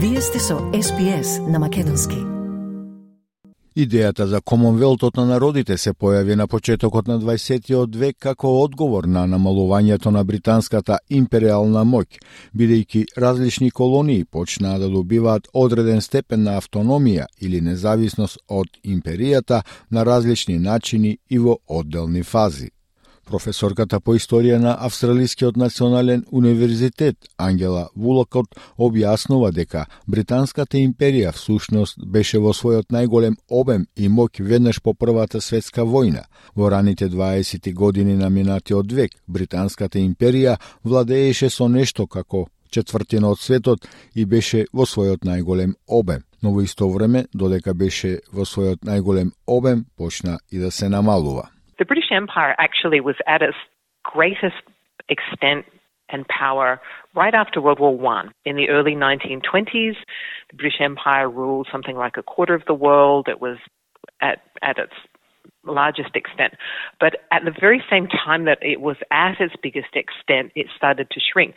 Вие сте со SPS на Македонски. Идејата за Комонвелтот на народите се појави на почетокот на 20 век како одговор на намалувањето на британската империална моќ, бидејќи различни колонии почнаа да добиваат одреден степен на автономија или независност од империјата на различни начини и во одделни фази. Професорката по историја на Австралискиот национален универзитет Ангела Вулокот објаснува дека Британската империја всушност беше во својот најголем обем и моќ веднаш по Првата светска војна. Во раните 20 години на минатиот век Британската империја владееше со нешто како четвртина од светот и беше во својот најголем обем. Но во исто време, додека беше во својот најголем обем, почна и да се намалува. the British Empire actually was at its greatest extent and power right after World War One. In the early 1920s, the British Empire ruled something like a quarter of the world. It was at, at its largest extent. But at the very same time that it was at its biggest extent, it started to shrink.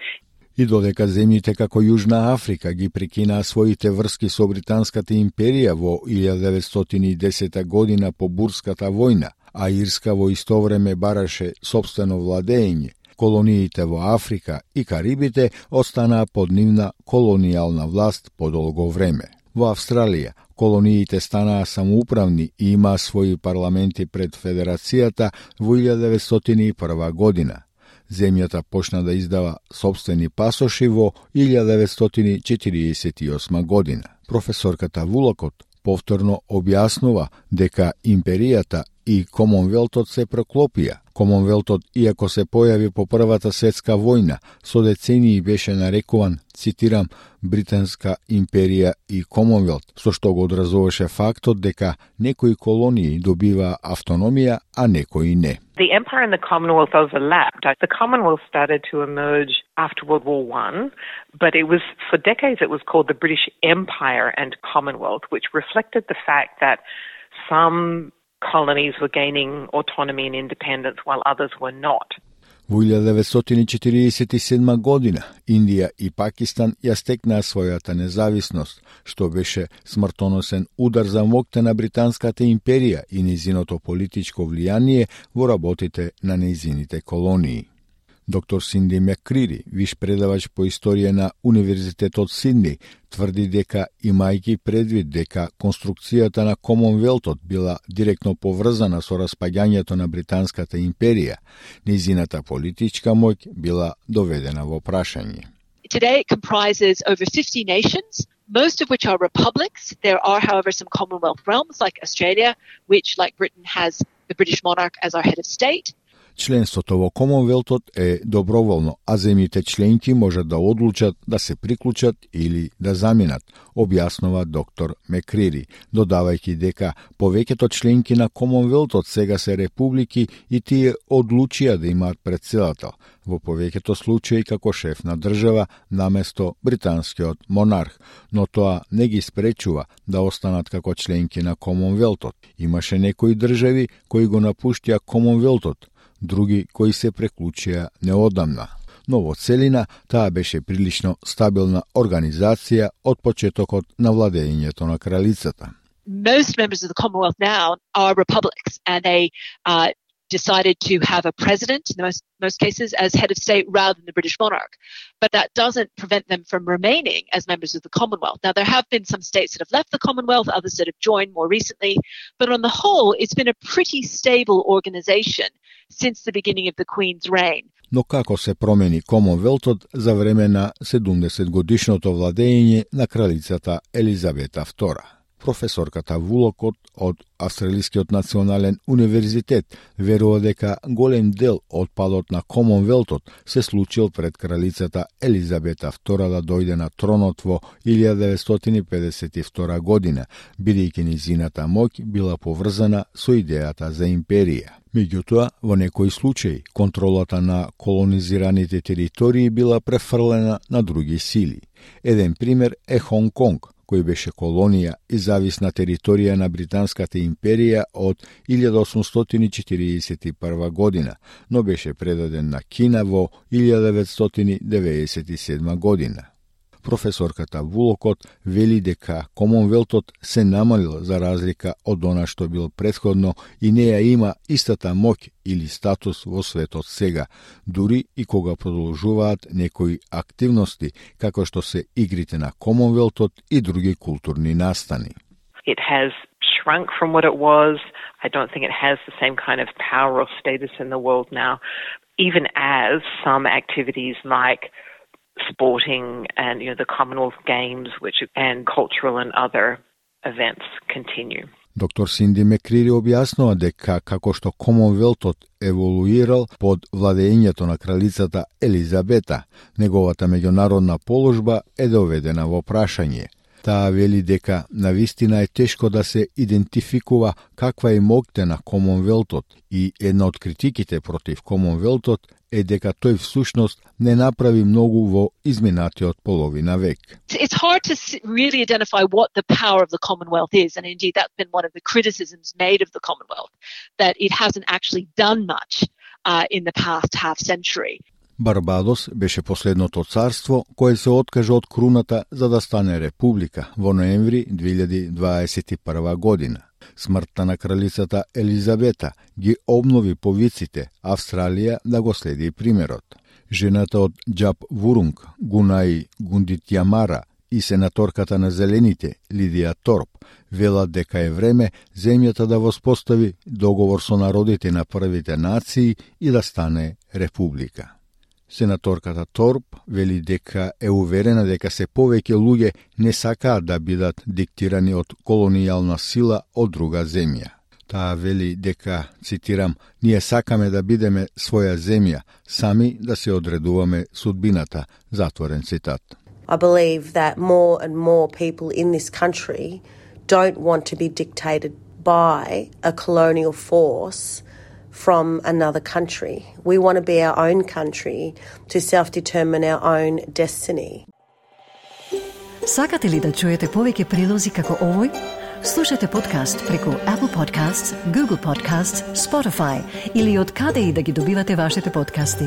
И додека земјите како Јужна Африка ги прекинаа своите врски со Британската империја во 1910 година по Бурската војна, а Ирска во исто време бараше собствено владење, колониите во Африка и Карибите останаа под нивна колонијална власт подолго време. Во Австралија, колониите станаа самоуправни и имаа своји парламенти пред Федерацијата во 1901 година. Земјата почна да издава собствени пасоши во 1948 година. Професорката Вулакот повторно објаснува дека империјата и Комонвелтот се проклопија. Комонвелтот, иако се појави по Првата светска војна, со децении беше нарекуван, цитирам, Британска империја и Комонвелт, со што го одразуваше фактот дека некои колонии добива автономија, а некои не. The empire and the Commonwealth overlapped. The Commonwealth started to emerge after World War One, but it was for decades it was called the British Empire and Commonwealth, which reflected the fact that some colonies were gaining autonomy and independence while others were not. Во 1947 година Индија и Пакистан ја стекнаа својата независност, што беше смртоносен удар за моќта на британската империја и низиното политичко влијание во работите на низините колонии. Доктор Синди Мекрири, виш предавач по историја на Универзитетот Сидни, тврди дека имајќи предвид дека конструкцијата на Комонвелтот била директно поврзана со распаѓањето на Британската империја, низината политичка мој била доведена во прашање. Today it comprises over 50 nations, most of which are republics. There are, however, some Commonwealth realms like Australia, which, like Britain, has the British monarch as our head of state. Членството во Комонвелтот е доброволно, а земјите членки можат да одлучат да се приклучат или да заминат, објаснува доктор Мекрири, додавајќи дека повеќето членки на Комонвелтот сега се републики и тие одлучија да имаат председател, во повеќето случаи како шеф на држава наместо британскиот монарх, но тоа не ги спречува да останат како членки на Комонвелтот. Имаше некои држави кои го напуштија Комонвелтот, други кои се преклучија неодамна. Но во целина таа беше прилично стабилна организација од почетокот на владењето на кралицата. Most members of the Commonwealth now are republics and they uh, decided to have a president in most, most cases as head of state rather than the British monarch. But that doesn't prevent them from remaining as members of the Commonwealth. Now, there have been some states that have left the Commonwealth, others that have joined more recently. But on the whole, it's been a pretty stable organization since the beginning of the Queen's reign. Но како се промени Комонвелтот за време на 70 годишното владење на кралицата Елизавета II? Професорката Вулокот од Австралискиот национален универзитет верува дека голем дел од падот на Комонвелтот се случил пред кралицата Елизабета II да дојде на тронот во 1952 година, бидејќи низината моќ била поврзана со идејата за империја. Меѓутоа, во некои случаи, контролата на колонизираните територии била префрлена на други сили. Еден пример е Хонг Конг, кој беше колонија и зависна територија на Британската империја од 1841 година, но беше предаден на Кина во 1997 година. Професорката Вулокот вели дека Комонвелтот се намалил за разлика од она што бил предходно и не има истата моќ или статус во светот сега, дури и кога продолжуваат некои активности, како што се игрите на Комонвелтот и други културни настани. It has shrunk from what it was. I don't think it has the same kind of power or status in the world now, even as some activities like sporting and you know the Commonwealth Games, which and cultural and other events continue. Доктор Синди Мекрири објаснува дека како што Комонвелтот еволуирал под владењето на кралицата Елизабета, неговата меѓународна положба е доведена во прашање – Таа вели дека на вистина е тешко да се идентификува каква е моќта на Комонвелтот и една од критиките против Комонвелтот е дека тој всушност не направи многу во изминатиот половина век. It's hard to really identify what the power of the Commonwealth is, and indeed that's been one of the criticisms made of the Commonwealth, that it hasn't actually done much uh, in the past half century. Барбадос беше последното царство кое се откаже од круната за да стане република во ноември 2021 година. Смртта на кралицата Елизабета ги обнови повиците Австралија да го следи примерот. Жената од Джаб Вурунг, Гунаи Гундитјамара и сенаторката на Зелените Лидија Торп велат дека е време земјата да воспостави договор со народите на првите нации и да стане република. Сенаторката Торп вели дека е уверена дека се повеќе луѓе не сакаат да бидат диктирани од колонијална сила од друга земја. Таа вели дека, цитирам, ние сакаме да бидеме своја земја, сами да се одредуваме судбината, затворен цитат. I believe that more and more people in this country don't want to be dictated by a colonial force from another country. We want to be our own country to self determine our own destiny. Сакате ли да чуете повеќе прилози како овој? Слушате подкаст преку Apple Podcasts, Google Podcasts, Spotify или од каде и да ги добивате вашите подкасти.